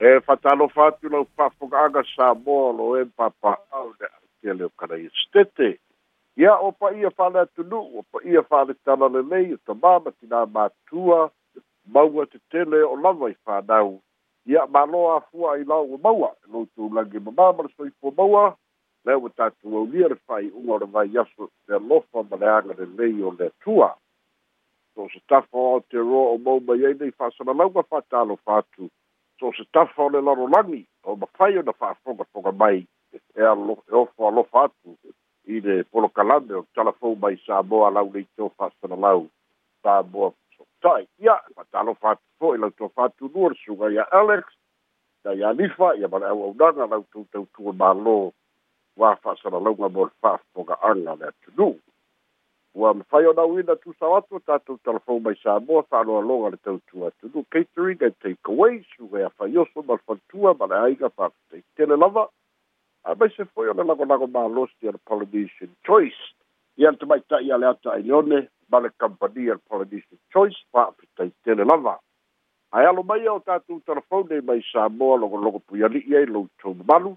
e fatalofa atu lau fa'afoga'aga samoa lo e papa'au le a'atia o kanaia stete. Ia o paia fa'ale atunu'u o paia fa'ale tala lelei o tamā ma tinā matua maua tetele o lava i fanau ia malo afua ai lau ua maua e loutou lagi mamā ma le soifua maua le ua tatou aulia le fa'ai'uga o le vai aso le alofa ma le aga lelei o le atua so se tafa o te roa o mau mai ai nei fa'asalalauga fa'atalofa atu so se tafa o le lalolagi o mafai ona fa'afogafoga mai e alo e ofo alofa atu i le polokalame o talafou mai samoa lau leito fa'asalalau samoa sotai ia fa'atalofa atu fo'i lau tofa atunua le suga ia alex na ia lifa ia ma le auaunaga lau toutautua mālō ua fa'asalalauga mo le fa'afoga'aga le atunuu ua mafai ona uina tusao atu tatou talafou mai sa moa fa'aloaloga le tautua atunuu catering and takeaway away suga ia faioso ma le fatua ma le aiga fa'afetaitele lava. A mai se foi ona lagolago malosi a le polynesian choice. Ia le tamaita'i a le ata ai leone ma le kampani a le polynesian choice fa'afetaitele lava. Ae alo mai o tatou talafou nei mai sa moa logologo puiali'i ai loutou mamalu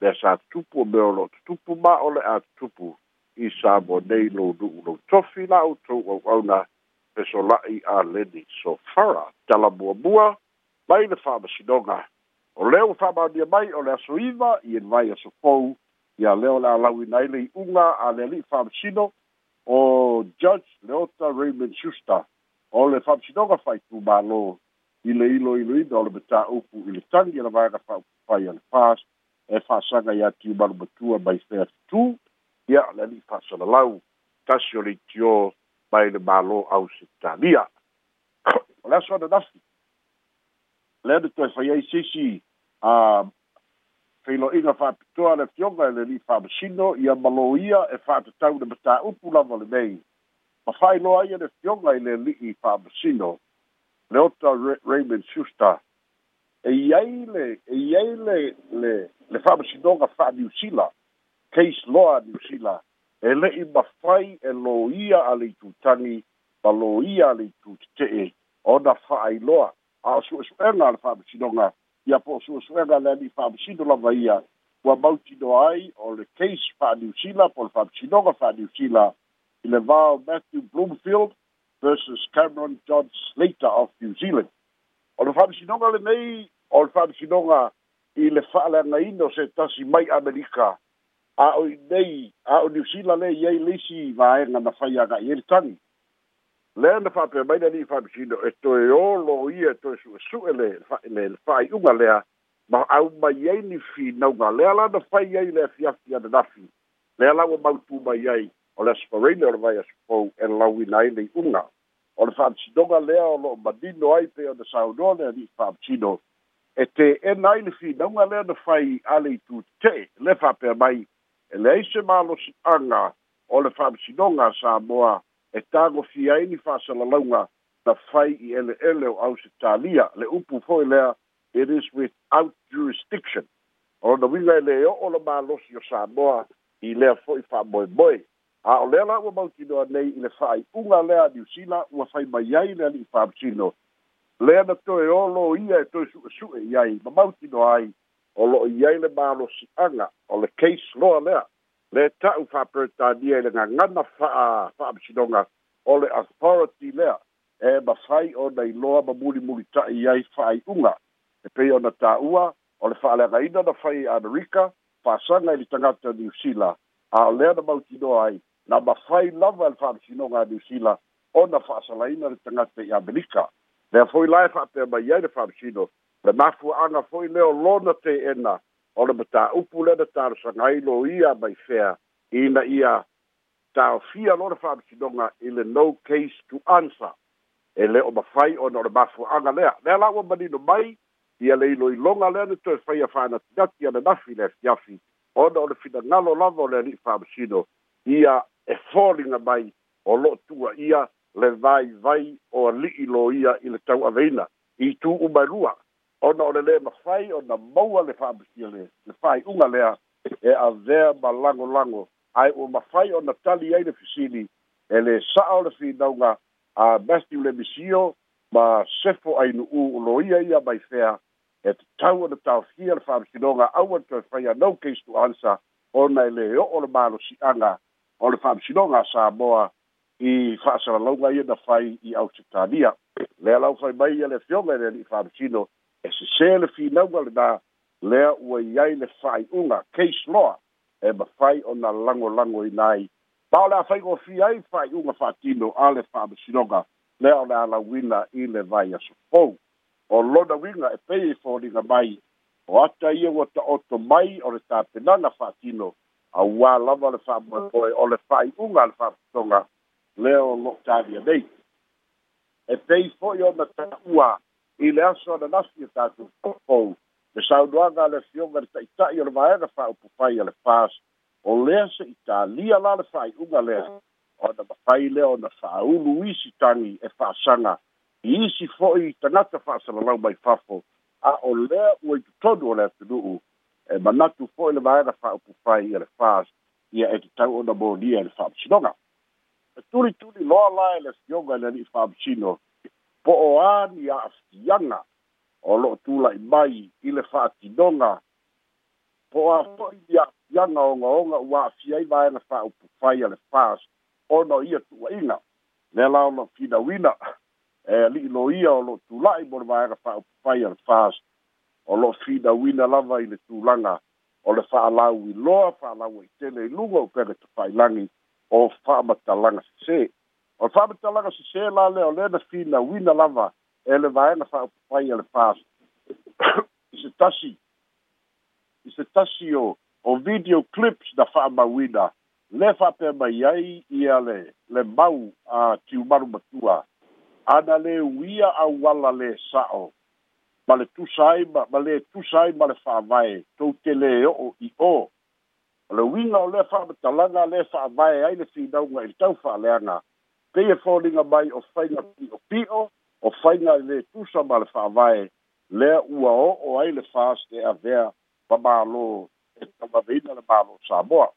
mea sa tutupu o mea o lo'o tutupu ma o le a tutupu i sa mo nei lo nu'u lo tofi la outou au'auna pesola'i a leni sofara. Talamuamua mai le fa'amasinoga o lea ua fa'amaonia mai o le aso iva i e vai aso fou ia lea o le alauina ai le i'uga a le ali'i fa'amasino o judge leota raymond schuster. O le fa'amasinoga fa'aitumālō i le ilo iloina o le mataupu i le tagi e le vaega fa'aupufai a le pas e fa'asaga iā tiumalu matua mai fea tutū ia le ali'i fa'asalalau tasi o le itio mai le mālō ausitalia o le aso ananafi lea na toe fai ai sisi a feilo'iga fa'apitoa le fioga e le ali'i fa'amasino ia malo ia e fa'atatau le mataupu lava le nei. Ma fa'ailoa ia le fioga i le ali'i fa'amasino le ota Raymond e iai le e iai le le le fa'amasinoga fa'a New Zealand case New Zealand. E le'i mafai e ia a le itutagi ma ia a le itutete'e ona fa'ailoa a o su'esu'ega le fa'amasinoga ia po o su'esu'ega le ali'i fa'amasino lava ia ua mautino ai o le case fa'a New Zealand po le fa'amasinoga fa'a New Zealand i le vao Matthew Bloomfield versus Cameron John Slater of New Zealand. O le whaamisinoga le nei, o le whaamisinoga i le whaaleangaina o se tasi mai Amerika, ao i nei ao niusila le iai lisi vaega na faiaga i ai le tagi lea na fa'apeamaina ni'i fa'apisino e toe olo ia toe su'esu'e le le fa'ai'uga lea ma au mai ai ni finauga lea la na fai ai le afiafi ananafi lea laua mautū mai ai o le asoparaina o le vai asopou e lauina ai le i'uga o le fa'amasinoga lea o lo'o manino ai pe ona saunoa lea ni'i fa'amasino e te ena ai le finauga lea na fai a le itute'e le fa'apea mai e leai se malosi'aga o le fa'amasinoga samoa e tagofia ai ni fa'asalalauga na fai i ele'ele o ausitalia le upu fo'i lea it is without jurisdiction. O na uiga e lē o'o malosi o i lea fo'i fa'amoemoe a o lea la ua mautinoa nei i le fa'ai'uga lea Zealand ua fai mai ai le ali'i fa'amasino lea na toe olo ia e toe su'esu'e i ai ma mautinoa ai o lo'o i ai le malosi'aga o le case loa lea le ta'u fa'aperetania i le gagana fa'a fa'amasinoga o le authority lea e mafai ona iloa ma mulimuli ta'i i ai fa'ai'uga e pei ona tā'ua o le fa'aleagaina na fai amerika fa'asaga i le tagata Zealand a o lea na mautinoa ai na mafai lava le fa'amasinoga a Zealand ona fa'asalaina le tagata i Amerika. Lea foi lae fa'apea mai ai le fa'amasino, le mafua'aga foi lea o lona te'ena o le mataupu le na talosaga ai lo ia mai fea. Ina ia taofia lo le fa'amasinoga i le no case to answer. E le o mafai ona o le mafua'aga lea. Lea la ua manino mai ia le iloiloga lea na toe faia fa'anatinati ana nafi le afiafi ona o le finagalo lava o le ali'i fa'amasino ia e foliga mai o lo'o tu'aia le vai vai o ali'i lo ia i le tau'aveina i tu'u mai lua ona o le lē mafai ona maua le fa'apitia le le fa'ai'uga lea e avea ma lagolago ae ua mafai ona tali ai le fisili e lē sa'a o le finauga a matthew le misio ma sefo ainu'ū o loia ia mai fea e tatau ona taofia le fa'amasinoga au ana toe fai anau case to ansa ona e lē o'o le malosi'aga o le fa'amasinoga a samoa i fa'asalalauga ia na fai i ausitalia lea lau fai mai ia le fioga e le ali'i fa'amasino e se sesē le finauga lenā lea ua iai le fa'ai'uga case loa e mafai ona lango inā ai Pa o le go fi ai fa'ai'uga fa'atino a le fa'amasinoga lea o le a lauina i le vai asofou o lona uiga e pei i foliga mai. O ata ia ua ta'oto mai o le tapenaga a auā lava le fa'amoepoe mm. o le fa'ai'uga a le fa'amatotoga lea o lo'o talia nei. E pei fo'i ona ta'ua i le aso na nasi e tātu fōu, le sauduanga le fionga le taitai o le maenga whaupu whai a le whās, o lea se i tā lia la le whai unga lea, o na mawhai leo na whaulu isi tangi e whaasanga, i isi fo'i tangata fa'asalalau mai fafo. A o lea ua i totonu o le atunu'u e manatu fo'i le vaega fa'aupufai ia le fas ia e te tau ona molia i le fa'amasinoga e tulituli loa la e le fioga i le ali'i fa'amasino po o ani a afianga o lo tula mai i le whaatidonga po a whai i a afianga nga onga ua afiai vai na whao pupai a le whaas o no ia tua ina me lao na fina e li lo ia o lo tula i mora vai na whao a le whaas o lo fina lava i le tūlanga. O le whaalau i loa whaalau i tene i lunga o pere tupai langi o whaamata langa o fa matalanga se se la le o le na fina wina lava e le va na fa fai al fas. Se tasi se tasi o o video clips da fa ma wina le fa pe mai ai ia le le mau a tiu maru matua ana le uia auala lē sa'o. Ma le tusa ai ma lē tusa ai ma le fa'avae tou te lē o'o i o. Le uiga o lea fa'amatalaga lē fa'avae ai le finauga i le tau fa'aleaga pei e foliga mai o faiga pi'opi'o o faiga i lē tusa ma le fa'avae lea ua o'o ai le fas e avea ma mālō e tamaveina le mālō samoa.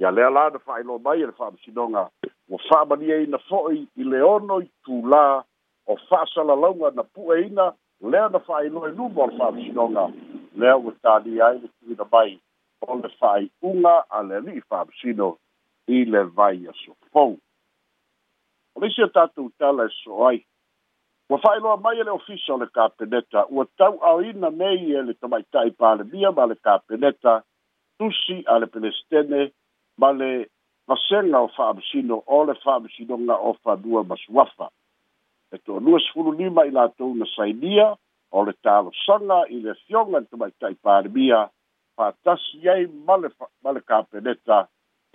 Ia lea la na fa'ailoa mai e le fa'amasinoga ua fa'amaliaina fo'i i le ono i tulā o fa'asalalauga na pu'eina lea na fa'ailoa i luma o le fa'amasinoga lea ua tali ai le tuina mai o le fa'ai'uga a le ali'i fa'amasino i le vai aso Polisi o tātou tala e so ai. Wa whaeloa mai ele ofisa o le kāpeneta. Ua tau au ina nei e le tamaitai pālemia ma le kāpeneta. Tusi a le pelestene ma le masenga o whaamasino o le whaamasinonga o whanua masuafa. E tō nua sifuru lima i lātou na sainia o le tālo sanga i le fionga tamaitai pālemia. Pātasi ai ma le kāpeneta.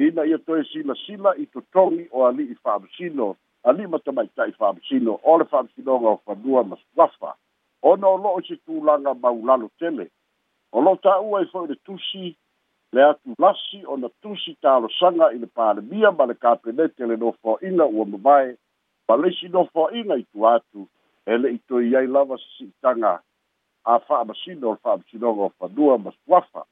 Ina ia toe sila sila i totongi o ali i whaamasino o ma tamaita'i fa'amasino o le fa'amasinoga o fanua ma suafa. Ona o lo'o se tulaga maulalo tele. O lo'o ta'ua ai fo'i le tusi le atu lasi ona tusi talosaga i le palemia ma le kapenete le nofoaʻiga ua mavae ma leisi nofoaʻiga i tu atu e leʻi toi ai lava sisi'itaga a fa'amasino o le fa'amasinoga o fanua ma suafa.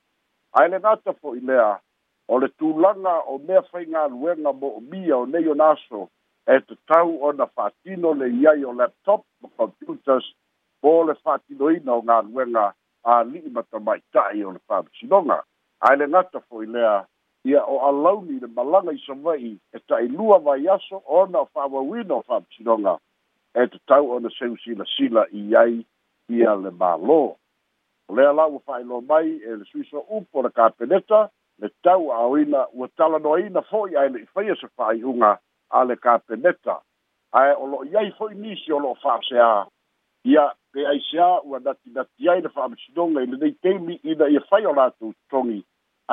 Ae le gata fo'i lea o le tulaga o mea faigaluega mo o o nei ona aso e tatau ona fa'atino le iai o laptop ma computers mo le fa'atinoina o galuega ali'i ma tamaita'i o le fa'amasinoga ae le gata fo'i lea ia o alauni le malaga i sava'i e ta'ilua vai aso ona o fa'auauina o fa'amasinoga e tatau ona seusilasila i ai ia le mālō. O lea la ua fa'ailoa mai e le suiso upo le kapeneta le tau aoina ua talanoaina fo'i ae le'i faia se fa'ai'uga a le kapeneta ae o lo'o iai fo'i nisi o lo'o fa'aseā ia pe aiseā ua natinati ai le fa'amasinoga i lenei teimi ina ia fai o latou totogi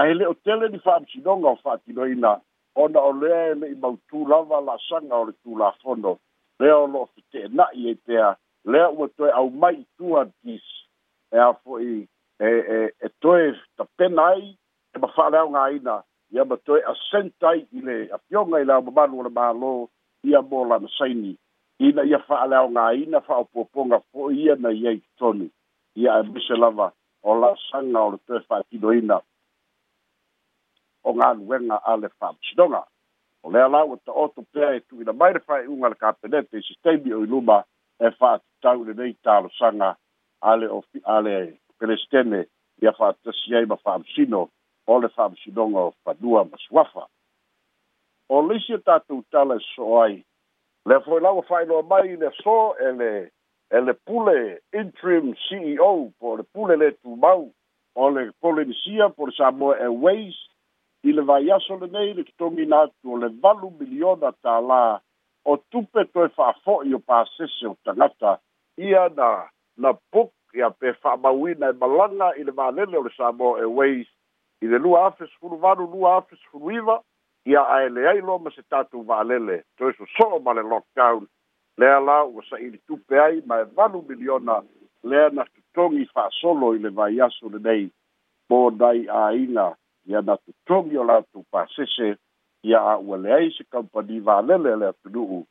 ae le o tele ni fa'amasinoga o fa'atinoina ona o lea e le'i mautū lava la'asaga o le tulafono lea o lo'o fete'ena'i ai pea lea ua toe aumai i tua dis e fo'i e e e toe tapena ai e mafa'aleaogāina ia ma toe asenta ai i le afioga i le aumamalu o le mālō ia mo lanasaini ina ia fa'aleaogāina fa'aopuapoga fo'i ia na iai totonu ia e mese lava o la'asaga o le toe fa'atinoina o galuega a le fa'amasinoga o lea la ua ta'oto pea e tu'uina mai le fa'ai'uga le kapenete i sistemi o i luma e fa'atatau lenei talosaga ale ofi ale pelestene ia fa'atasi ai ma fa'amasino o le fa'amasinoga o fanua ma suafa. O lisi e tatou tala e so ai le foi lava fa'ailoa mai le so e le e le pule interim ceo po le pule le tumau o le polinisia po le samoa airways i le vaiaso lenei le totogina atu o le valu miliona tālā. O tupe toe fa'afo'i o pasese o tagata ia na na puk ia pe fa'amauina e malaga i le valele o le samoa airways i le lua afe sefulu valu lua afe sefulu iva ia ae leai loa ma se tatou va'alele toe soso'o ma le lockdown. Lea la ua sa'ili tupe ai ma e valu miliona lea na totogi fa'asolo i le vaiaso lenei. Mo nai āina ia na totogi o latou pasese ia a'ua leai se kampani valele le atunu'u.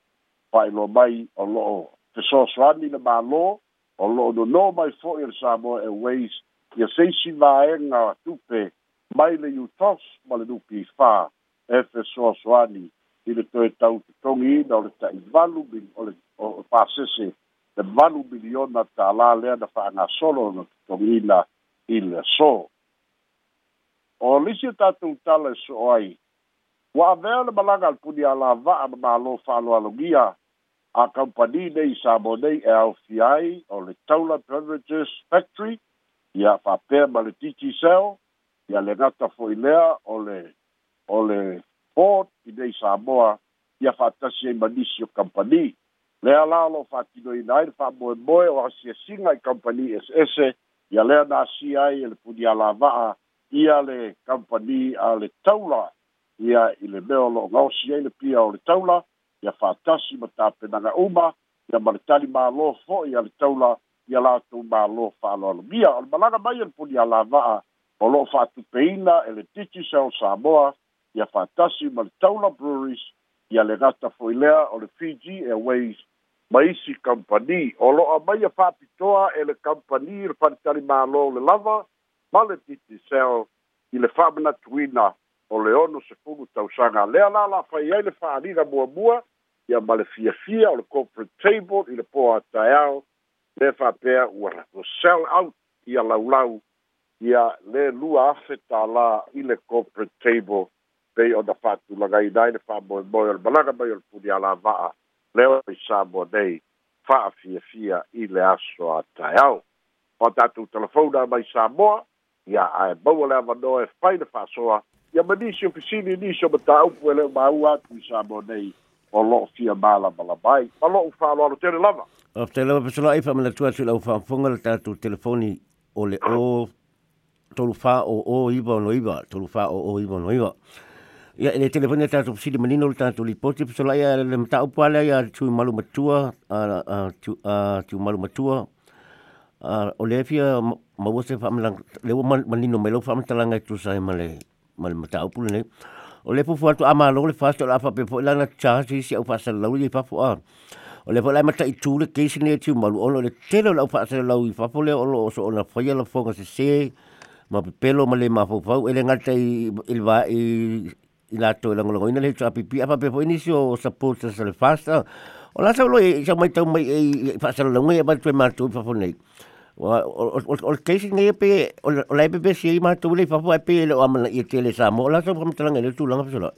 Fa'ailoa mai o lo'o fesoasoani le mālō o lo'o nono mai fo'i le samoa airways ia seisi vaega tupe mai le utos ma le nupi fā e fesoasoani i le toe tau totogiina o le ta'ivalu o le o pasese le valu miliona tālā lea na fa'agasolo ona totogiina i le aso o lisi tatou tala e so ai ua avea le malaga le puni alava'a ma mālō fa'aloalogia a kampani nei sa mo nei e aofia ai o le taula beverages factory ia fa'apea ma le titi ia le gata fo'i lea o le o le board i nei samoa ia fa'atasi ai manisi o kampani. Lea la lo fa'atinoina ai le fa'amoemoe o asiasiga i kampani ss ia lea na asia ai e le punialava'a ia le kampani a le taula. Ia i le mea o lo'o gaosi ai le pia o le taula ia fa'atasi ma tapenaga uma ia ma le tali mālō fo'i a le taula ia latou mālō fa'aloalogia o le malaga mai e le punialava'a o lo'o fa'atupeina e le titi sao samoa ia fa'atasi ma le taula breweries ia le gata fo'i lea o le fiji airways. Ma isi kampani o lo'a mai a fa'apitoa e le kampani i le panitalimālō le lava ma le titi sel i le fa'amanatuina o le ono sefulu tausaga lea la la'afai ai le fa'aliga muamua ia ma le fiafia o le corporate table i le po ataeao le fa'apea ua sell out ia laulau ia le lua afe tālā i le corporate table pei ona fa'atulagaina ai le fa'amoemoe o le malaga mai o le puni a lava'a lea i sa mo nei fa'afiafia i le aso a taeao o tatou telefona mai samoa ia ae maua le avanoa e fai le fa'asoa ia ma nisi ofisini nisi o mataupu e le mau atu i sa mo nei o lo'o fia malamalama ai ma lo'u fa'aloalo tele lava. O te lewa pesolo ai whamana tua tu lau whaafonga le tātou telefoni o le o tolu wha o o iwa o no iwa, tolu wha o o iwa o no iwa. Ia, ele telefoni a tātou psidi manino le tātou li poti, pesolo ai le mta upale ai a tui malu matua, tui malu matua, o le fia maua se whamana, le o manino me lau whamana talanga i tu sai ma le mta upule nei. O le fufu atu ama lo le fasta la fa pe po lana charge si au fasta lau i fafu a. O le pola mata i tu le keisi ne tiu malu ono le telo lau fasta lau i fafu le ono so ona faya la fonga se se ma pe pelo ma le ma fau fau ele ngata i il va i i la to la ngolo ina le tu api pi apa pe po inisio support sa le fasta. O la sa lo i sa mai tau mai i fasta lau ngai ba tu ma tu fafu nei. O keisi ngai pe o la pe si ma tu le fa fa pe le o amana i tele sa mo la so kam tanga le tu langa pe so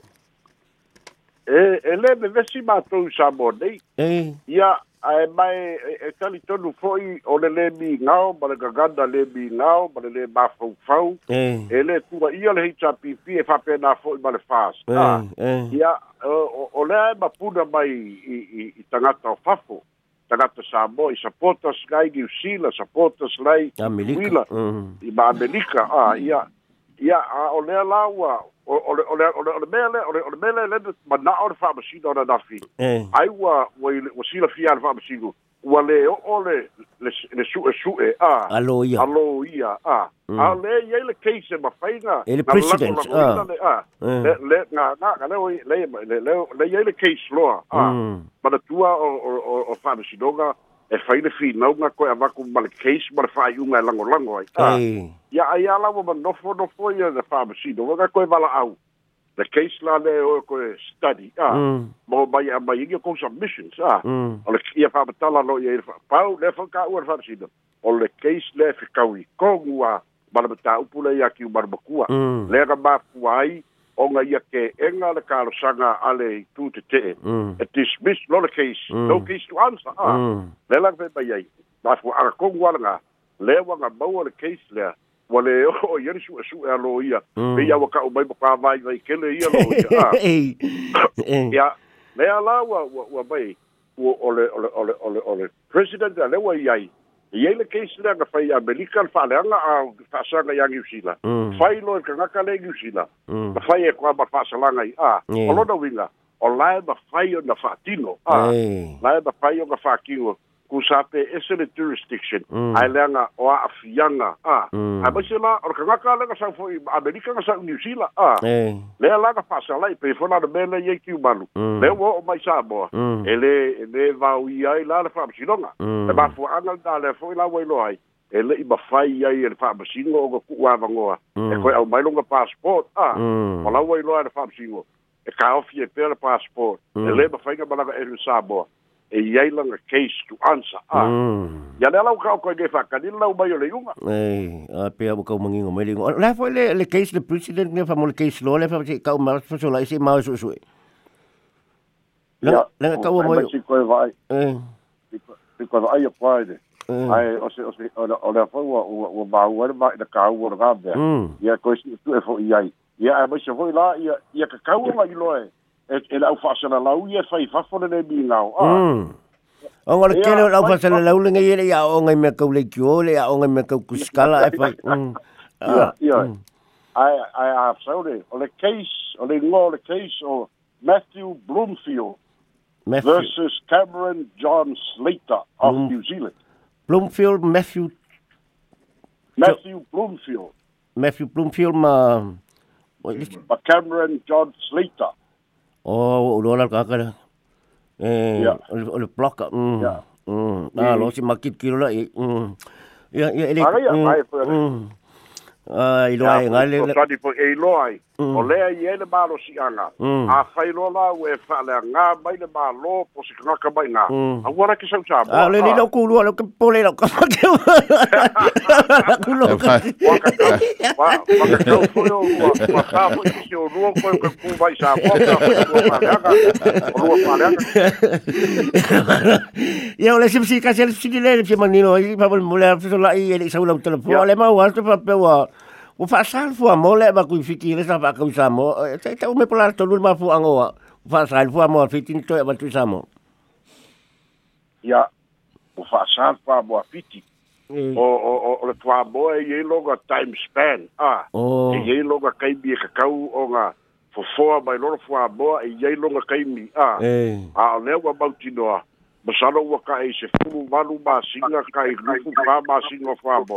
e e le me vesi ma tu sa mo nei. E? Ia ae mai e tali tonu fo'i o le lē migao ma le gagana lē migao ma le lē mafaufau e lē tuaia le heitapipi e fa'apena fo'i ma le fasa ia o lea e mapuna mai i tagata o fafo tagata samo i supporters lai new zealand supporters lai uila mm. i ma amelika ah ia ia a o le la ua o le o le o le o le o le mele le ma na o fa ma sino na nafi ai ua ua ua sila fia fa ma sino ua le o o le le le su e e a. Alo ia. Alo ia a. A le ia le case ma fainga ele president a le le nga nga le le le le le ia le case lo a. Ma tua o o o fa ma sino e fai le fina nga ko ava ku mal case mal fa yu nga lango lango ai ai ai fo ia de fa ma sino nga ko vala au. Le case la le o ko study a mo mai a mai ngi ko submissions a o le ia fa batala lo ia pau le fa ka ua fa sino o le case le fa ka wi ko ua ma le ta upule ia ki mar bakua le ga ba fuai o nga ia ke enga le kāro sanga ale i tū te te e. Mm. E dismiss, lo le case, mm. no case to answer. Ah. Mm. Le lang pepa iai. Nā fu ara kongu ala ngā, le wanga maua le case lea, wa le o oh, yeri su asu alo ia. Pe ia waka o mai maka vai vai kele ia lo ia. Ah. Ei. Ei. Ia, lea la ua, ua, o le ua ole, ole, ole, ole, ole, president a lewa iai, case le nga fai american fa le nga a fa sanga yang usila fai lo ka nga ka le usila fa fai e kwa ba fa sanga i a o lo no winga o la ba fai o na fa tino a la ba fai o kusape esele jurisdiction. Mm. ai leanga o afianga a. Mm. ai masi la o kangaka le ka sau foi amerika ka new zealand a. Eh. le la ka pasa lai pe fona de mele ye ki malu mm. le wo o mai sa bo. Mm. Ele ele va ui ai la le fa msinonga mm. le ba fu anga da le foi la wai lo ai. Ele i mafai ai ele fa'amasingo o ka ku'u avagoa mm. e koe au mai longa passport a. O lau ai loa ele fa'amasingo e kaofi e pea le passport. E lē mafaiga malaga elu saboa e iai langa case to answer a. Ia le alau kau koe gefa, ka nila lau mai o le iunga. Ei, a pia wakau mangi mai e le iunga. Lea foi le, le case le president ne fa mo le case lo, le fa te kau maras pa sola, isi mao su sui. Lenga kau wa mo iunga. Ia, si koe Ai, o se, o se, o lea foi wa, wa, wa le mai, na kau wa le gabea. Ia koe si tu e fo iai. Ia, a mo foi la, ia, ia ka kau wa mai e e lau whaasana lau ia whai whawhone ne mi ngau. O ah. hmm. ngara kere lau whaasana lau le ngai ere ia o ngai mea kau le kio le ia o ngai mea kau kuskala e whai. Hmm. Ia, ah, ia. Hmm. Ai, ai a saure, o le case, o le ngō le case o Matthew Bloomfield Matthew. versus Cameron John Slater of Bloom, New Zealand. Bloomfield, Matthew... Matthew Bloomfield. Matthew Bloomfield ma... Ma Cameron John Slater. Oh, o lo ka ka. Eh, o le block. Mm. Ya. Mm. Ah, lo si makit kilo la. Mm. Ya, ya, ele. Mm. Ah, ai ngale. So tadi po e. O lea i ele malo si anga. A fai lo la we fa le nga mai le malo po si nga ka mai nga. A wara ki sau chamo. Ah, le ni lo ku lo lo ke po le lo ka ke. Ku lo ka. Wa ka ka. Wa ka ka fo yo wa ka fo si o lo ko ko ku vai sa po ka. Le. Si ka se si le si manino i pa mo le fa la i ele sa lo telefon. Le ma wa pa pa wa. O fa sal fu mo le ba ku fiki le sa ba ku sa mo. Ta me pola to lu ma fu ango. O fa sal fu mo fiti to ba tu sa mo. Ya. O fa sal fu mo fiti. O o o le tua mo e ye logo time span. Ah. Oh. E ye logo kai bi ka kau o nga fo fo ba lo fu mo e ye logo kai mi. Ah. Eh. Ah le wa ba ti no. Masalo ua ka e se fulu malu masinga ka i lufu pa masinga fa mo.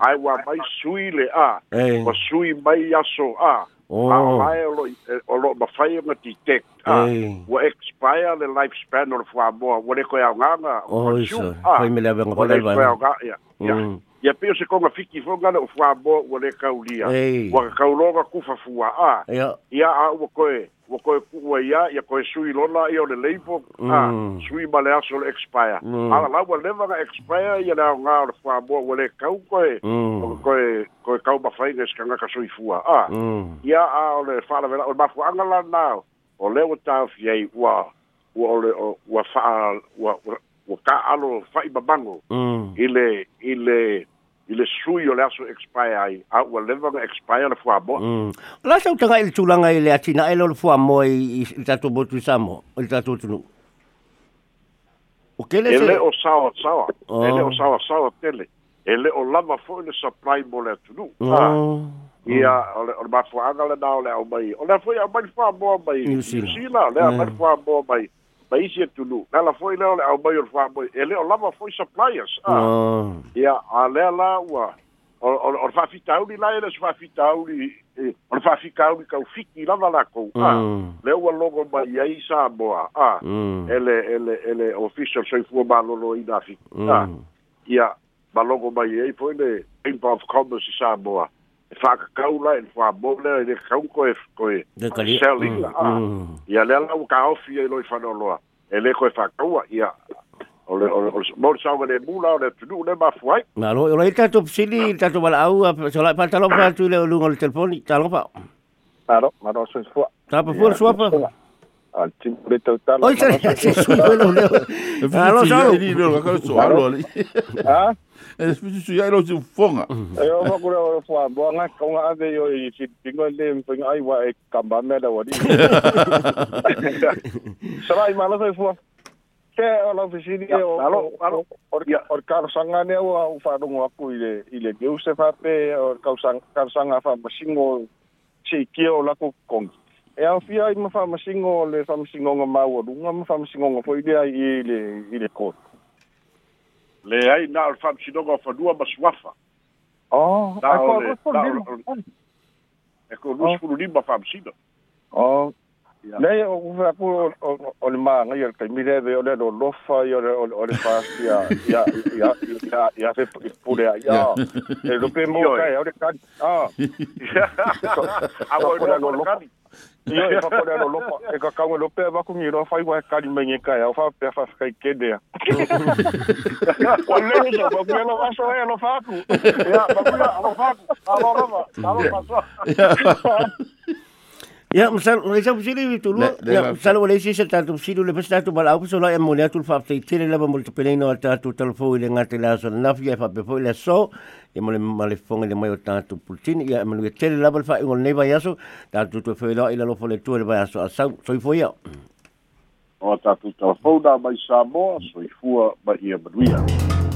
Ai wa mai sui le a. Wa sui mai aso a. A mai o lo o lo ma fai ma ti tek a. Wa expire le lifespan o fa mo. Wa le ko ya nganga. O iso. fai me le venga pa ia pei o se koga fiki foga le o fuaboa ua lē kaulia ua kakauloga kufafua'a ia a ua koe ua koe ku'u ai ia koe sui lona ia o le leipo. A mm. sui ma le aso o le expire mm. alalau ua leva ga expire ia le aogā o le fuaboa ua lē kau koe mm. koe koe kau mafaiga e sekagaka soifua a. Ia a o le fa'alavela o le mafua'aga lanao o le ua taofi ai ua ua o le ua fa'a ua ua ka'alo fa'i babago i ile ile ile le sui o le aso expire ai a ua leva nga expire le fua mo. Mm. la sau utanga ile tulanga ile atina ele le fua mo i tatu botu samo i tatu tunu o kele ele o sawa sawa. Oh. ele o sawa sawa tele ele o lava fo le supply mo le tunu oh. ah. ia o le o le le nao le au mai. O le foi au mai fua mo mai. Zealand. Le au mai fua mo mai mai isi tulu na la foi leo le au mai o fa mai. Ele o lava foi suppliers. Ah. Ia a le la wa o o fa fitau ni la ele fa fitau ni o fa fitau ni kau fiki lava la ko ah le o logo mai ai sa boa ah ele ele ele official sei fu ba lo lo ina fi ah ia ba logo mai ai foi le chamber of commerce sa whakakaula e whamobla e ne kaunko e koe a ia lea lau ka ofi e loi whanoloa e le koe whakaua ia ole ole mor le mula ole tunu le mafuai na lo ole wala au so la pa tu le telefoni pa so so pa al se lo lo E spisu su ya lo su fonga. E o ma kura o fu bo nga ko nga ade yo i si pingo le pingo ai wa e kamba me da wadi. Sarai ma lo so fu ke o la oficina e o alo alo o ka sanga ne o fa dong aku ile ile ge use fa pe o ka sang ka sanga fa masingo che ki o la ko kong. E a fia i ma fa masingo le fa masingo nga ma o dunga ma fa masingo nga fo ile ai ile ile ko leiai na oh. oh. o fa'amasinoga o fanua ma suafa e kolusi pululima fa'amasino o lei o kufeapu o le māgai o le taimileve o le alolofa i o le fasi ia fe puleaia e lope mo kae o le kani auaolealolofa ah. Ia e whakore ano lopa, e ka kaunga lopea wako ngi roa whaiwa e kari mei ngekai, au whaa pia whaa kai kedea. Kwa lehi sa, wako e lo waso e lo whaku. Ia, wako e lo whaku, alo rama, alo paswa. Lo lo a lo fa so Ya, misal le sa pusili tu lu. Ya, misal le si sa tatu pusili le pesta tu bala so la e mo tu fa te tele la mo te peleno ta tu ngate la so na fi fa pe fo le so e mo le male fonga le mai ta tu pultini ya mo le tele la fa ngol ne ba ya so ta tu tu fo la ile lo fo le tu le ba ya so sa so fo ya. O ta tu da mai sa mo so i fua ba ia manuia.